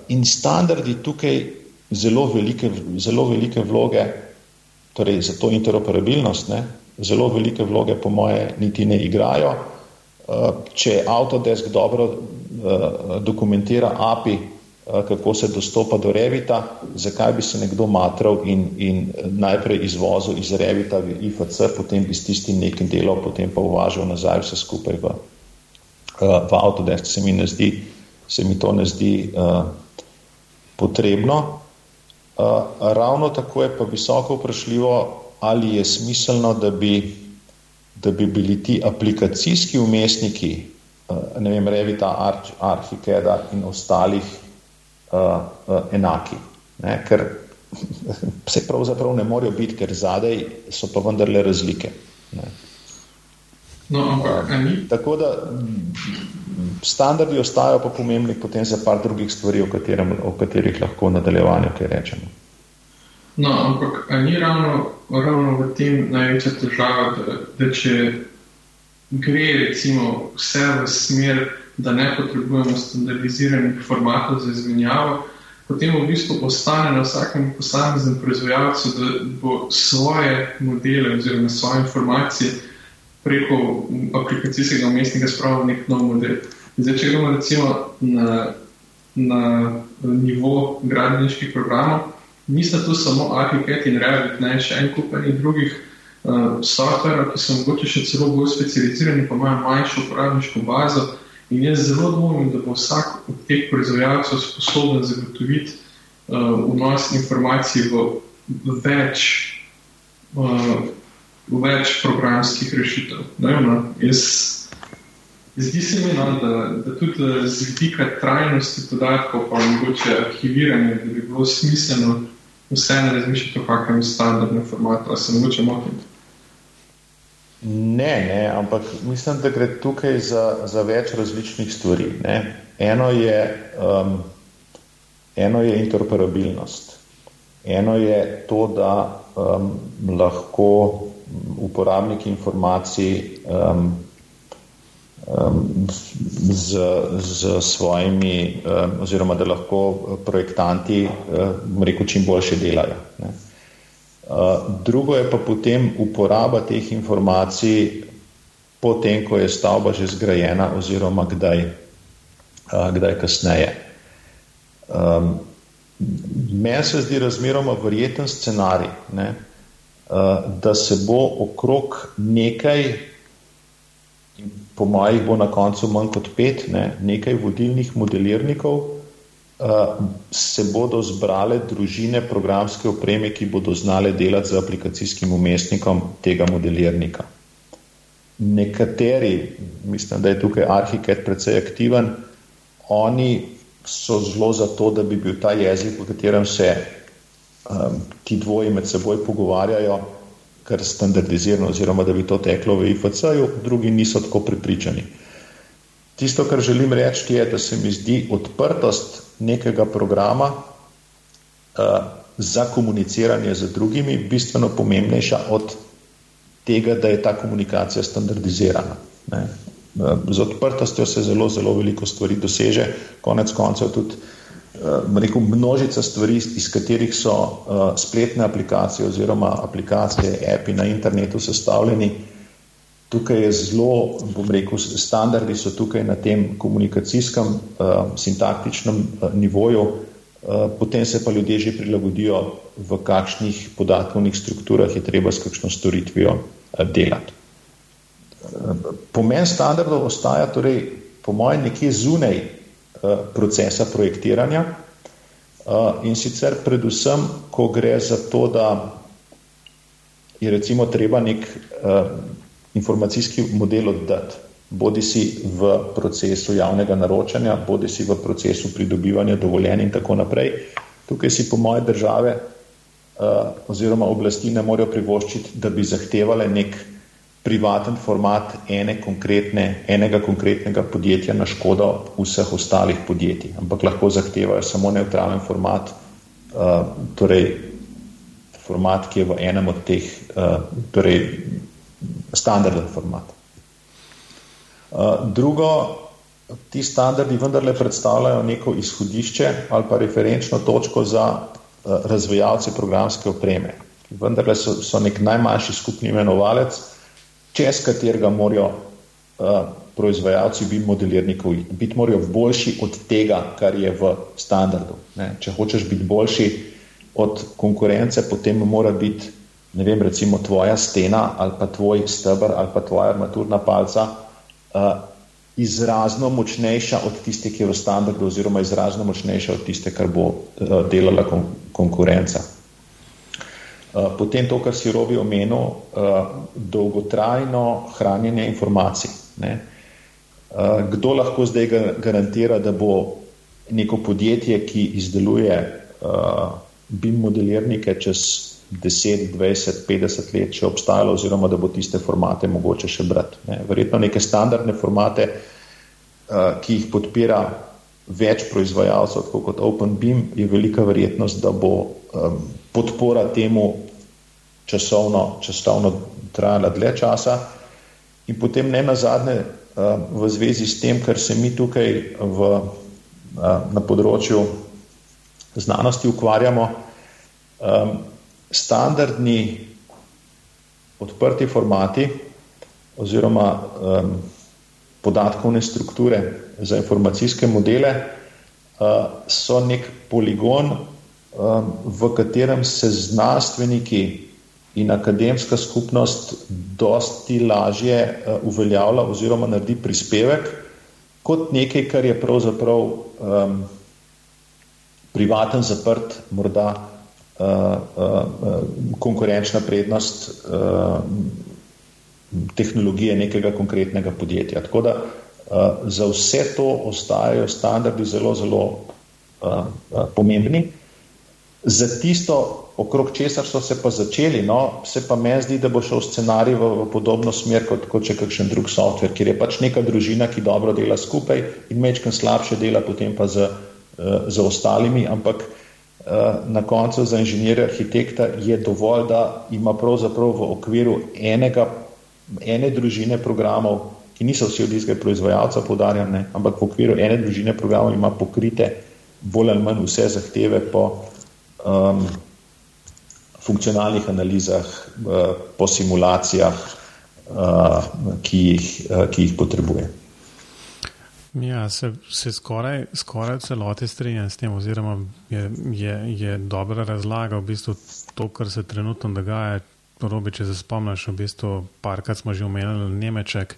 B: In standardi tukaj zelo velike, zelo velike vloge, torej za to interoperabilnost, ne, zelo velike vloge, po moje, niti ne igrajo. Če Autodesk dobro dokumentira API, kako se dostopa do Revita, zakaj bi se nekdo matral in, in najprej izvozil iz Revita v IFC, potem bi s tistim nekim delal, potem pa uvažal nazaj vse skupaj v, v Autodesk. Se mi, ne zdi, se mi to ne zdi uh, potrebno. Uh, ravno tako je pa visoko vprašljivo, ali je smiselno, da bi da bi bili ti aplikacijski umestniki, ne vem, Revita, Arch, Archicada in ostalih uh, uh, enaki. Ne? Ker se pravzaprav ne morejo biti, ker zadej so pa vendarle razlike. Ne?
C: No, ampak, uh,
B: tako da standardi ostajajo pa pomembni potem za par drugih stvari, o, katerem, o katerih lahko v nadaljevanju kaj rečemo.
C: No, ampak ni ravno, ravno v tem največja težava, da, da če gre recimo vse v smer, da ne potrebujemo standardiziranih formatov za izmenjavo, potem v bistvu ostane na vsakem posameznem proizvajalcu, da bo svoje modele oziroma svoje informacije preko aplikacijskega umestnika spravil nek nov model. Zdaj, če gremo recimo na, na nivo gradniških programov, nista tu samo Archicad in Revit, ne še en kup enih drugih softverov, ki so mogoče še celo bolj specializirani, pa imajo manjšo uporabniško bazo. In jaz zelo dvomim, da bo vsak od teh proizvajalcev sposoben zagotoviti uh, vnos informacij v, več. Uh, več programskih rešitev. Ne, no, jaz, zdi se mi, no, da, da tudi z vidika trajnosti podatkov, pa mogoče arhiviranje, da bi bilo smiselno vseeno razmišljati o kakšnem standardnem formatu, ali se mogoče motim?
B: Ne, ne, ampak mislim, da gre tukaj za, za več različnih stvari. Ne. Eno je, um, eno je interoperabilnost. Eno je to, da um, lahko uporabniki informacij um, um, z, z svojimi, um, oziroma da lahko projektanti um, rekel, čim boljše delajo. Ne. Drugo je pa potem uporaba teh informacij, potem, ko je stavba že zgrajena, oziroma kdaj, kdaj kasneje. Um, Meni se zdi razmeroma verjeten scenarij, ne, da se bo okrog nekaj po mojih bo na koncu manj kot pet, ne, nekaj vodilnih modelirnikov, se bodo zbrale družine programske opreme, ki bodo znale delati z aplikacijskim umestnikom tega modelirnika. Nekateri, mislim, da je tukaj Arhicad precej aktiven, oni so zelo za to, da bi bil ta jezik, v katerem se um, ti dvoji med seboj pogovarjajo, kar standardizirano, oziroma da bi to teklo v IFC-ju, drugi niso tako pripričani. Tisto, kar želim reči, je, da se mi zdi odprtost nekega programa uh, za komuniciranje z drugimi bistveno pomembnejša od tega, da je ta komunikacija standardizirana. Ne. Uh, z odprtostjo se zelo, zelo veliko stvari doseže, konec koncev tudi uh, rekel, množica stvari, iz katerih so spletne aplikacije oziroma aplikacije, api na internetu sestavljeni. Tukaj je zelo, bom rekel, standardi so tukaj na tem komunikacijskem, uh, sintaktičnem uh, nivoju, uh, potem se pa ljudje že prilagodijo, v kakšnih podatkovnih strukturah je treba s kakšno storitvijo uh, delati. Pomen standardov ostaja torej, po mojem, nekje zunaj Eh, procesa projektiranja. Eh, in sicer predvsem, ko gre za to, da je recimo treba nek eh, informacijski model oddati, bodi si v procesu javnega naročanja, bodi si v procesu pridobivanja dovoljenja in tako naprej. Tukaj si po moje države oziroma oblasti ne morejo privoščiti, da bi zahtevale nek privaten format ene konkretne, enega konkretnega podjetja na škodo vseh ostalih podjetij, ampak lahko zahtevajo samo neutralen format, uh, torej format, ki je v enem od teh, uh, torej standarden format. Uh, drugo, ti standardi vendarle predstavljajo neko izhodišče ali pa referenčno točko za uh, razvijalce programske opreme. Vendarle so, so nek najmanjši skupni imenovalec, čez katerega morajo uh, proizvajalci biti modelirnikov, biti morajo boljši od tega, kar je v standardu. Ne? Če hočeš biti boljši od konkurence, potem mora biti, ne vem, recimo tvoja stena ali pa tvoj stebr ali pa tvoja armaturna palca uh, izrazno močnejša od tiste, ki je v standardu oziroma izrazno močnejša od tiste, kar bo uh, delala kon konkurenca. Eh, potem to, kar si robi omenil, eh, dolgotrajno hranjenje informacij. Ne. Eh, kdo lahko zdaj garantira, da bo neko podjetje, ki izdeluje BIM modelirnike čez 10, 20, 50 let še obstajalo, oziroma da bo tiste formate mogoče še brati. Ne. Verjetno neke standardne formate, ki jih podpira več proizvajalcev, kot OpenBeam, je velika verjetnost, da bo um, podpora temu časovno, časovno trajala dlje časa. In potem ne na zadnje, um, v zvezi s tem, kar se mi tukaj v, uh, na področju znanosti ukvarjamo, um, standardni odprti formati oziroma um, podatkovne strukture za informacijske modele uh, so nek poligon, um, v katerem se znanstveniki in akademska skupnost dosti lažje uh, uveljavlja oziroma naredi prispevek kot nekaj, kar je pravzaprav um, privaten, zaprt, morda konkurenčna prednost uh, tehnologije nekega konkretnega podjetja. Tako da uh, za vse to ostajajo standardi zelo, zelo uh, uh, pomembni. Za tisto, okrog česar so se pa začeli, no, se pa meni zdi, da bo šel scenarij v, v podobno smer kot, kot če kakšen drug softver, kjer je pač neka družina, ki dobro dela skupaj in mečkam slabše dela potem pa z, uh, z ostalimi, ampak uh, na koncu za inženirja arhitekta je dovolj, da ima pravzaprav v okviru enega, ene družine programov, ki niso vsi od istega proizvajalca, podarjam, ne, ampak v okviru ene družine programov ima pokrite bolj ali manj vse zahteve po um, funkcionalnih analizah, uh, po simulacijah, uh, ki, jih, uh, ki jih potrebuje.
A: Ja, se, se skoraj, skoraj celoti strinjam s tem, oziroma je, je, je dobra razlaga v bistvu to, kar se trenutno dogaja. Robi, če se spomniš, v bistvu parkrat smo že omenili Nemeček.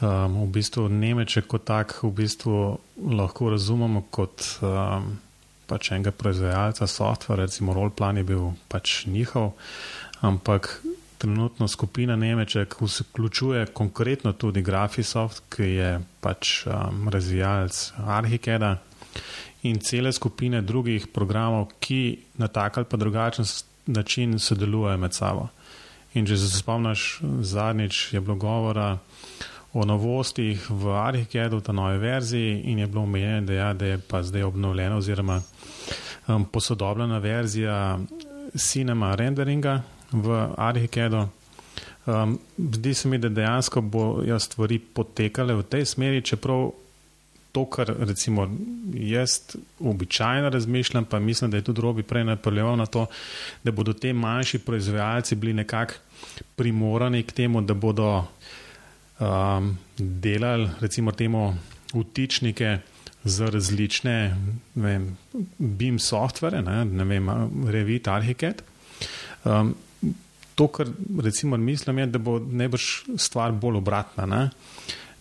A: Um, v bistvu Nemeček kot tak v bistvu lahko razumemo kot um, pač enega proizvajalca softvara, recimo Rollplan je bil pač njihov, ampak trenutno skupina Nemček vključuje konkretno tudi Graphisoft, ki je pač um, razvijalec Arhikeda in cele skupine drugih programov, ki na tak ali pa drugačen način sodelujejo med sabo. In če se spomniš, zadnjič je bilo govora o novostih v Arhikedu, ta nove verziji, in je bilo omenjeno, da, ja, da je pa zdaj obnovljena oziroma um, posodobljena verzija cinema renderinga v Arhikedu. Um, zdi se mi, da dejansko bojo stvari potekale v tej smeri, čeprav to, kar recimo jaz običajno razmišljam, pa mislim, da je tudi Robi prej napeljeval na to, da bodo te manjši proizvajalci bili nekako primorani k temu, da bodo um, delali, recimo, temu vtičnike za različne vem, BIM softvere, ne, ne vem, Revit, Arhicad. Um, to, kar recimo mislim, je, da bo najbrž stvar bolj obratna, ne,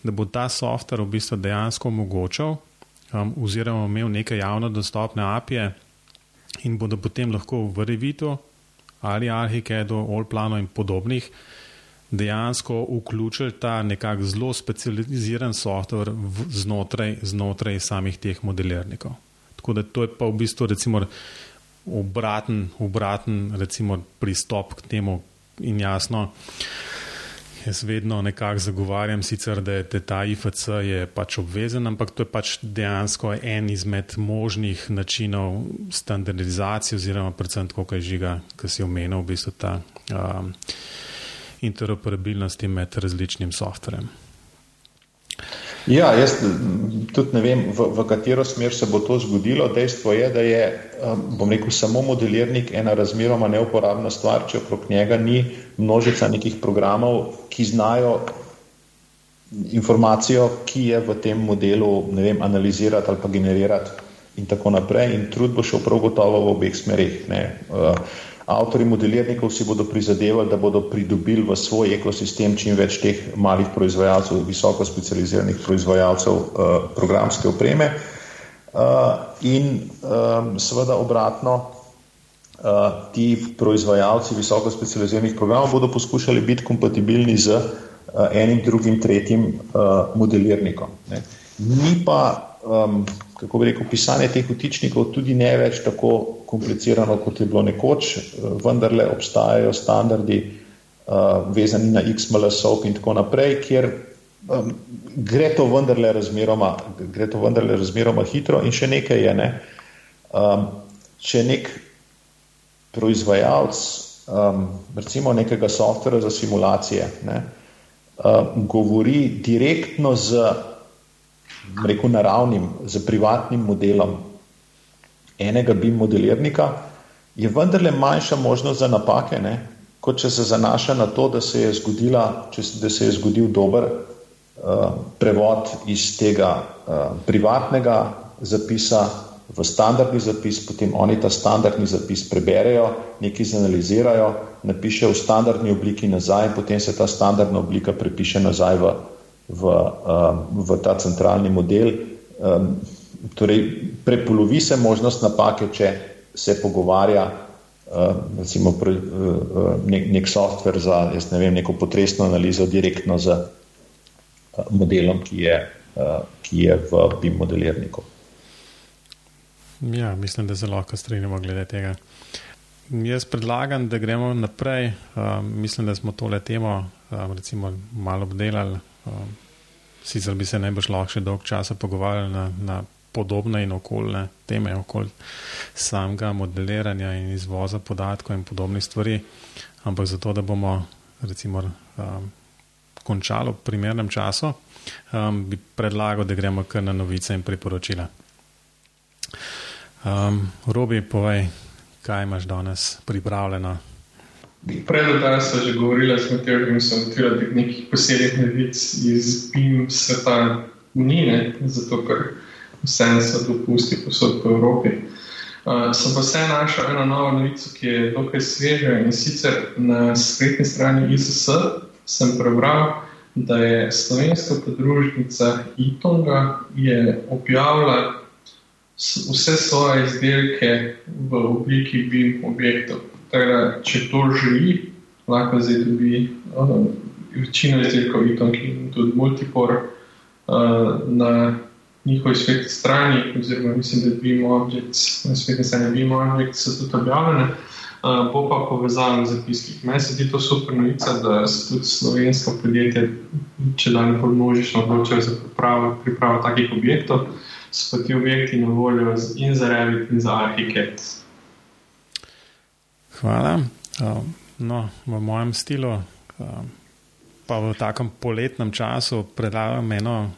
A: da bo ta softver v bistvu dejansko omogočal um, oziroma imel neke javno dostopne apije in bodo potem lahko v Revitu ali Arhicadu, Allplanu in podobnih dejansko vključili ta nekako zelo specializiran softver znotraj, znotraj samih teh modelirnikov. Tako da to je pa v bistvu recimo obraten, obraten recimo pristop k temu in jasno. jaz vedno nekako zagovarjam, sicer, da je ta IFC je pač obvezen, ampak to je pač dejansko en izmed možnih načinov standardizacije, oziroma predvsem tako, kaj žiga, ki si omenil, v bistvu ta um, interoperabilnosti med različnim softverjem.
B: Ja, jaz tudi ne vem, v, v katero smer se bo to zgodilo. Dejstvo je, da je, um, bom rekel, samo modelirnik ena razmeroma neuporabna stvar, če okrog njega ni množica nekih programov, ki znajo informacijo, ki je v tem modelu, ne vem, analizirati ali pa generirati in tako naprej. In trud bo šel prav gotovo v obeh smerih. Avtori modelirnikov si bodo prizadevali, da bodo pridobili v svoj ekosistem čim več teh malih proizvajalcev, visoko specializiranih proizvajalcev uh, programske opreme. Uh, in um, seveda obratno, uh, ti proizvajalci visoko specializiranih programov bodo poskušali biti kompatibilni z uh, enim, drugim, tretjim uh, modelirnikom. Ne. Ni pa um, kako bi rekel, pisanje teh vtičnikov tudi ne več tako komplicirano, kot je bilo nekoč, vendarle obstajajo standardi uh, vezani na XML, SOP in tako naprej, kjer um, gre, to vendarle razmeroma, gre to vendarle razmeroma hitro in še nekaj je. Ne? Um, če nek proizvajalec, um, recimo nekega softvera za simulacije, ne, uh, govori direktno z rekel, naravnim, z privatnim modelom enega BIM modelirnika, je vendarle manjša možnost za napake, ne, kot če se zanaša na to, da se je, zgodila, če, da se je zgodil dober uh, prevod iz tega uh, privatnega zapisa v standardni zapis, potem oni ta standardni zapis preberejo, nekaj zanalizirajo, napišejo v standardni obliki nazaj in potem se ta standardna oblika prepiše nazaj v v, um, v ta centralni model. Um, torej, prepolovi se možnost napake, če se pogovarja uh, recimo, pre, uh, uh, nek, nek softver za ne vem, neko potresno analizo direktno z modelom, ki je, ki je v BIM modelirniku.
A: Ja, mislim, da zelo lahko strinjamo glede tega. Jaz predlagam, da gremo naprej. Um, mislim, da smo tole temo um, recimo, malo obdelali. Um, sicer bi se najbrž lahko še dolgo časa pogovarjali na, na podobne in okoljne teme, okoli samega modeliranja in izvoza podatkov in podobnih stvari, ampak zato, da bomo recimo um, končali v primernem času, um, bi predlagal, da gremo kar na novice in priporočila. Um, Robi, povej, kaj imaš danes pripravljeno
C: Prej da smo že govorili, smo teorije, da so odkrili nekih posebnih novic iz BIM sveta Unije, zato ker vse se dopusti posod po Evropi. Uh, sem pa vse našel eno novo novico, ki je dokaj sveža in sicer na spletni strani ISS sem prebral, da je slovenska podružnica Itonga objavila vse svoje izdelke v obliki BIM objektov. Teda, če to želi, lahko zdaj dobi uh, večino izdelkov Iton in tudi Multipor uh, na njihovi spletni strani, oziroma mislim, da BIM Objects, na spletni strani BIM Objects so tudi objavljene, uh, bo pa povezan z zapiskih. Meni se zdi to super novica, da se tudi slovenska podjetja, če da ne bolj množično odločajo za pripravo, pripravo takih objektov, so pa ti objekti na voljo in za Revit in za Archicad.
A: Hvala. Um, no, v mojem stilu, um, pa v takem poletnem času, predlagam eno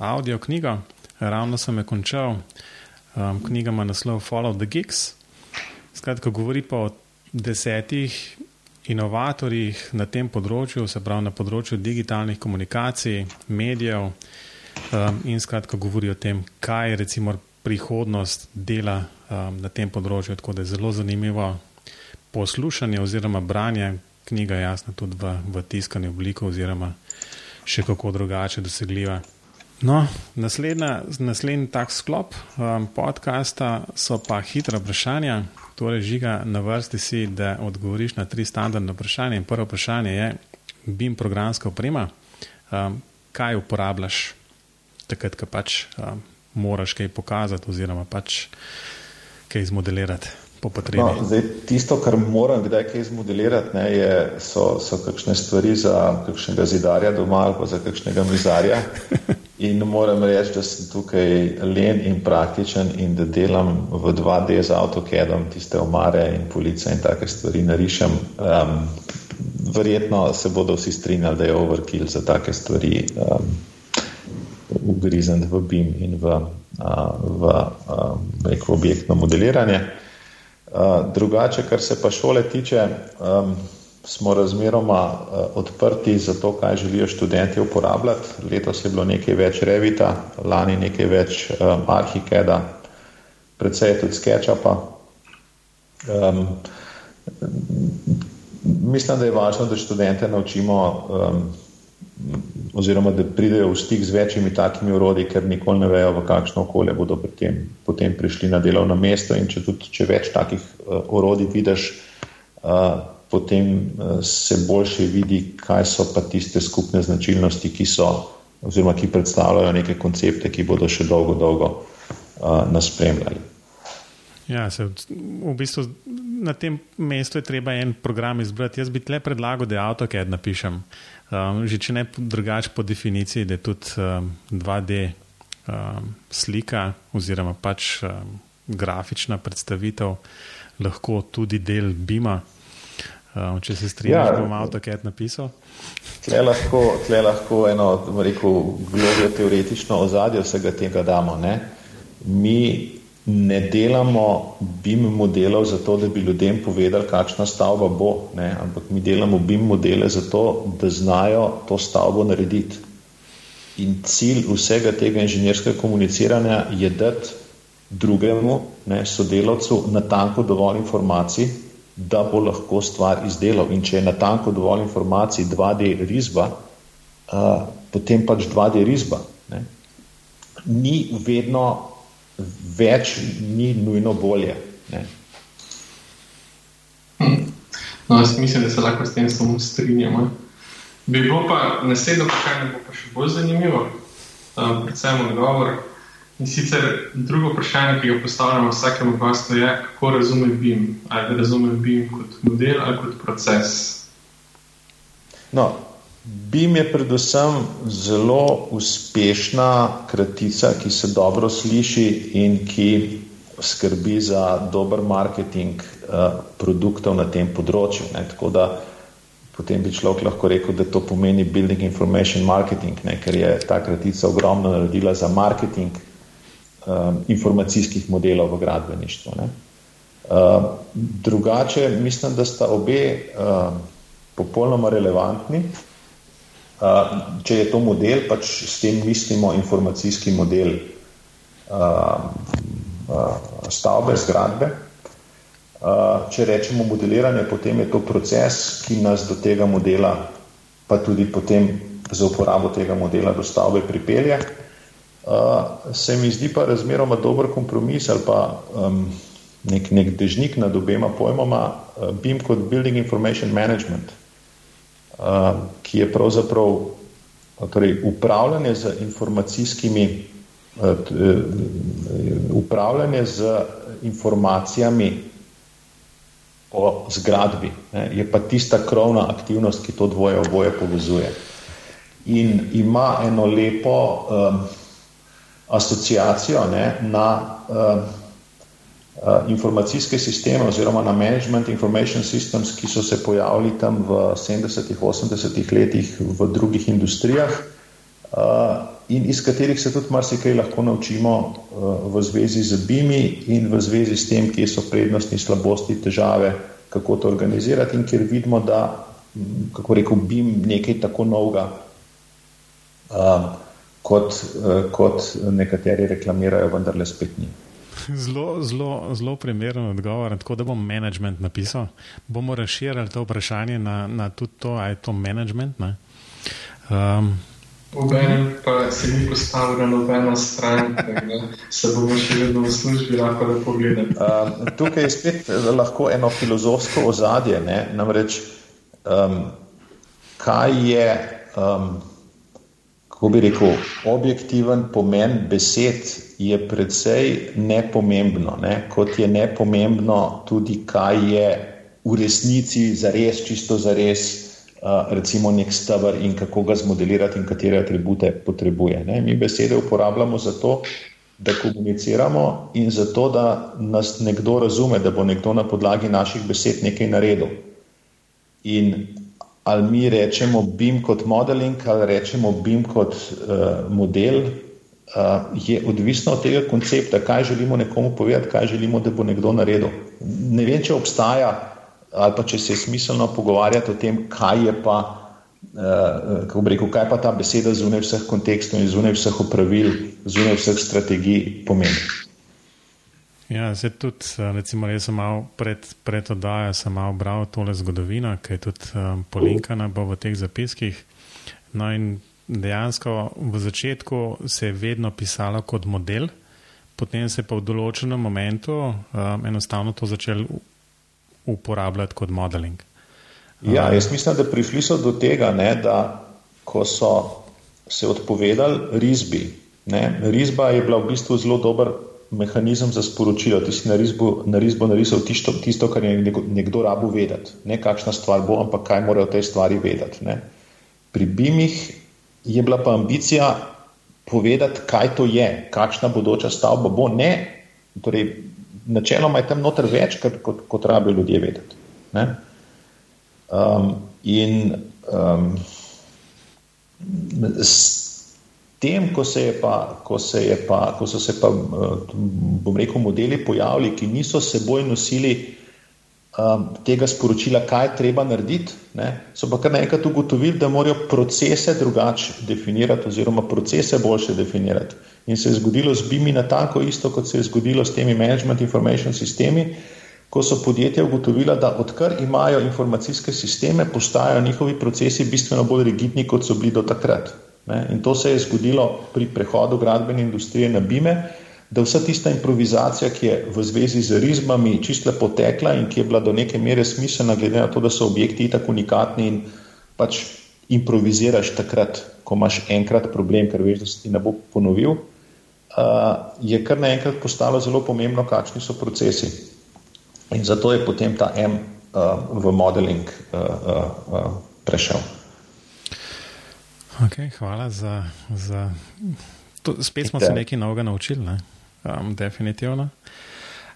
A: audio knjigo. Ravno sem jo končal. Knjiga ima naslov Follow the Geeks. Skratka, govori pa o desetih inovatorjih na tem področju, se pravi na področju digitalnih komunikacij, medijev in skratka govori o tem, kaj je recimo prihodnost dela na tem področju. Tako da je zelo zanimivo poslušanje oziroma branje knjige, jasno, tudi v, v tiskani obliki, oziroma še kako drugače dosegljiva. No, naslednji tak sklop um, podcasta so pa hitra vprašanja. Torej, žiga na vrsti si, da odgovoriš na tri standardne vprašanja. In prvo vprašanje je, BIM programska oprema, um, kaj uporabljaš takrat, ko pač um, moraš kaj pokazati oziroma pač kaj izmodelirati. po.
B: No, zdaj, tisto, kar moram kdaj kaj izmodelirati, ne, je, so, so kakšne stvari za kakšnega zidarja doma ali pa za kakšnega mizarja. In moram reči, da sem tukaj len in praktičen in da delam v 2D z AutoCAD-om tiste omare in police in take stvari narišem. Um, verjetno se bodo vsi strinjali, da je overkill za take stvari um, ugrizen v BIM in v, uh, v um, objektno modeliranje. Uh, drugače, kar se pa šole tiče, um, smo razmeroma uh, odprti za to, kaj želijo študenti uporabljati. Letos je bilo nekaj več Revita, lani nekaj več um, Arhikeda, predvsej tudi SketchUpa. Um, mislim, da je važno, da študente naučimo, um, oziroma da pridejo v stik z večjimi takimi urodji, ker nikoli ne vejo, v kakšno okolje bodo potem, potem prišli na delovno mesto. In če tudi če več takih uh, urodij vidiš, uh, potem uh, se boljše vidi, kaj so pa tiste skupne značilnosti, ki so, oziroma ki predstavljajo neke koncepte, ki bodo še dolgo, dolgo uh, nas spremljali.
A: Ja, se, v bistvu na tem mestu je treba en program izbrati. Jaz bi tle predlagal, da AutoCAD napišem. Um, že če ne drugače po definiciji, da je tudi um, 2D um, slika oziroma pač um, grafična predstavitev lahko tudi del BIM-a. Um, če se strinjaš, ja, bom AutoCAD napisal.
B: Tle lahko, tle lahko eno, rekel, globijo teoretično ozadje vsega tega damo. Ne? Mi ne delamo BIM modelov zato, da bi ljudem povedali, kakšna stavba bo, ne? ampak mi delamo BIM modele zato, da znajo to stavbo narediti. In cilj vsega tega inženirskega komuniciranja je dati drugemu ne, sodelavcu natanko dovolj informacij, da bo lahko stvar izdelal. In če je natanko dovolj informacij 2D risba, uh, potem pač 2D risba. Ne. Ni vedno več ni nujno bolje. Ne.
C: No, jaz mislim, da se lahko s tem samo strinjamo. Bi bilo pa naslednjo vprašanje, pa še bolj zanimivo, um, predvsem odgovor. In sicer drugo vprašanje, ki ga postavljamo vsakemu gostu, je, kako razume BIM. Ali razume BIM kot model ali kot proces?
B: No, BIM je predvsem zelo uspešna kratica, ki se dobro sliši in ki skrbi za dober marketing uh, produktov na tem področju. Ne. Tako da potem bi človek lahko rekel, da to pomeni building information marketing, ne, ker je ta kratica ogromno naredila za marketing um, informacijskih modelov v gradbeništvu. Uh, drugače, mislim, da sta obe uh, popolnoma relevantni. Če je to model, pač s tem mislimo informacijski model stavbe, zgradbe. Če rečemo modeliranje, potem je to proces, ki nas do tega modela, pa tudi potem za uporabo tega modela do stavbe pripelje. Se mi zdi pa razmeroma dober kompromis ali pa nek, nek dežnik nad obema pojmoma BIM kot Building Information Management – ki je pravzaprav torej, upravljanje z informacijskimi, upravljanje z informacijami o zgradbi. Ne, je pa tista krovna aktivnost, ki to dvoje oboje povezuje. In ima eno lepo um, asociacijo ne, na um, Eh, informacijske sisteme oziroma na management information systems, ki so se pojavili tam v 70-ih, 80-ih letih v drugih industrijah eh, in iz katerih se tudi marsikaj lahko naučimo eh, v zvezi z BIMI in v zvezi s tem, kje so prednosti, slabosti, težave, kako to organizirati in kjer vidimo, da, kako rekel, BIM nekaj tako novega, kot, kot nekateri reklamirajo, vendar le spet ni.
A: Zelo, zelo, zelo primeren odgovor. Tako da bom management napisal. Bomo razširili to vprašanje na, na tudi to, ali je to management. Um,
C: Obenem pa se ni postavil na nobeno stran, da se bomo še vedno v službi lahko da pogledali.
B: Um, tukaj je spet lahko eno filozofsko ozadje. Ne? Namreč, um, kaj je. Um, kako bi rekel, objektiven pomen besed je precej nepomembno, ne? kot je nepomembno tudi, kaj je v resnici za res, čisto za res, uh, recimo nek stvar in kako ga zmodelirati in katere atribute potrebuje. Ne? Mi besede uporabljamo zato, da komuniciramo in zato, da nas nekdo razume, da bo nekdo na podlagi naših besed nekaj naredil. In ali mi rečemo BIM kot modeling, ali rečemo BIM kot uh, model, uh, je odvisno od tega koncepta, kaj želimo nekomu povedati, kaj želimo, da bo nekdo naredil. Ne vem, če obstaja ali pa če se je smiselno pogovarjati o tem, kaj je pa uh, kako bi rekel, kaj pa ta beseda zunaj vseh kontekstov in zunaj vseh upravil, zunaj vseh strategij pomeni.
A: Ja, zdaj tudi, eh, recimo, jaz sem malo pred, pred oddajo, sem malo bral tole zgodovino, ki je tudi um, polinkana v teh zapiskih. No, in dejansko v začetku se je vedno pisalo kot model, potem se je pa v določenem momentu um, enostavno to začel uporabljati kot modeling.
B: Ja, jaz mislim, da prišli so do tega, ne, da ko so se odpovedali risbi. Ne, risba je bila v bistvu zelo dober mehanizem za sporočilo. Ti si na risbo, na risbo narisal tisto, tisto, kar je nekdo rabo vedeti. Ne kakšna stvar bo, ampak kaj morajo te stvari vedeti. Ne. Pri BIM-ih je bila pa ambicija povedati, kaj to je, kakšna bodoča stavba bo. Ne, torej, načeloma je tam noter več, kot, kot, kot rabijo ljudje vedeti. Ne. Um, in um, s tem, ko, se pa, ko, se pa, ko so se pa, uh, bom rekel, modeli pojavili, ki niso seboj nosili um, tega sporočila, kaj je treba narediti, ne, so pa kar naenkrat ugotovili, da morajo procese drugače definirati, oziroma procese boljše definirati. In se je zgodilo z BIM-i na tako isto, kot se je zgodilo s temi management information sistemi ko so podjetja ugotovila, da odkar imajo informacijske sisteme, postajajo njihovi procesi bistveno bolj rigidni, kot so bili do takrat. Ne? In to se je zgodilo pri prehodu gradbene industrije na BIME, da vsa tista improvizacija, ki je v zvezi z rizmami čisto potekla in ki je bila do neke mere smiselna, glede na to, da so objekti tako unikatni in pač improviziraš takrat, ko imaš enkrat problem, ker veš, da se ti ne bo ponovil, je kar naenkrat postalo zelo pomembno, kakšni so procesi. In zato je potem ta M v modeling prešel.
A: Okay, hvala za. za... To, spet smo se nekaj novega naučili, ne? um, definitivno.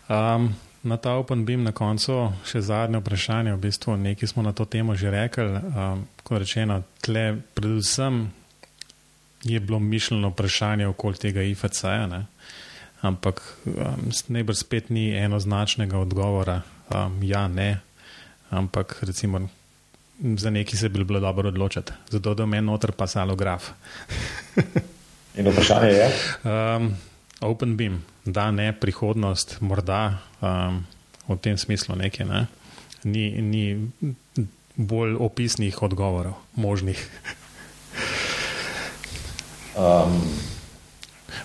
A: Um, na ta Open Beam na koncu še zadnje vprašanje. V bistvu nekaj smo na to temo že rekli. Um, kot rečeno, tle predvsem je bilo mišljeno vprašanje okoli tega IFC-ja ampak um, najbrž spet ni enoznačnega odgovora, um, ja, ne, ampak recimo za neki se bi bilo dobro odločiti, zato da meni noter pasalo graf.
B: In vprašanje je?
A: Um, open beam, da ne, prihodnost, morda um, v tem smislu nekaj, ne. Ni, ni bolj opisnih odgovorov, možnih.
B: um,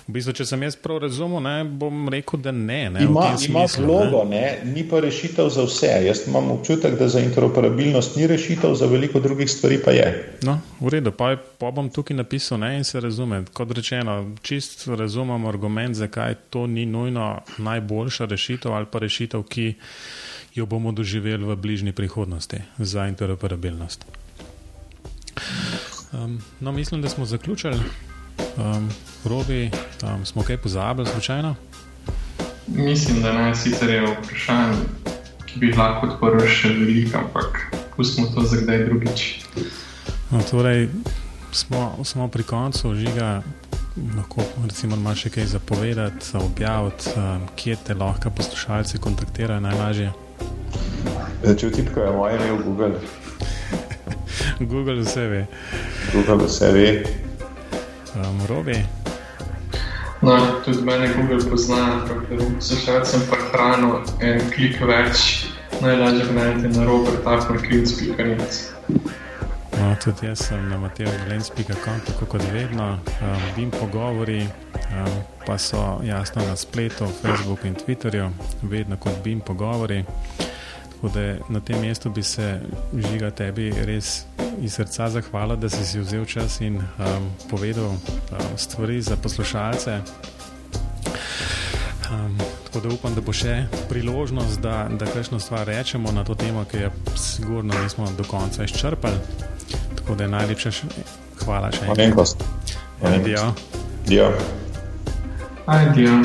A: V bistvu, če sem jaz prav razumel, ne, bom rekel, da ne. ne
B: ima ima vlogo, ni pa rešitev za vse. Jaz imam občutek, da za interoperabilnost ni rešitev, za veliko drugih stvari pa je.
A: No, v redu, pa, pa bom tukaj napisal ne, in se razume. Kot rečeno, čist razumem argument, zakaj to ni nujno najboljša rešitev ali pa rešitev, ki jo bomo doživeli v bližnji prihodnosti za interoperabilnost. Um, no, mislim, da smo zaključili. Um, Robi, um, smo kaj pozabili, slučajno?
C: Mislim, da naj sicer je vprašanje, ki bi lahko odprl še veliko, ampak pustimo to za kdaj drugič.
A: No, torej, smo, smo pri koncu žiga. Lahko recimo imaš še kaj zapovedati, objaviti, um, kje te lahko poslušalci kontaktirajo najlažje.
B: Če vtipkajo moje ime v Google.
A: Google vse ve.
B: Google vse ve
A: um, robi.
C: No, tudi mene Google pozna, ker so še več sem prehranil en klik več, najlažje ga najdete na robert.com.
A: No, tudi jaz sem na mateju.com, tako kot vedno, um, bim pogovori, um, pa so jasno na spletu, Facebooku in Twitterju, vedno kot bim pogovori. Tako da na tem mestu bi se žiga tebi res iz srca zahvalil, da si, si vzel čas in um, povedal um, stvari za poslušalce. Um, tako da upam, da bo še priložnost, da, da kakšno stvar rečemo na to temo, ki je sigurno nismo do konca izčrpali. Tako da je najlepša hvala še
B: enkrat.
A: Adijo.
B: Adijo.
C: Adijo.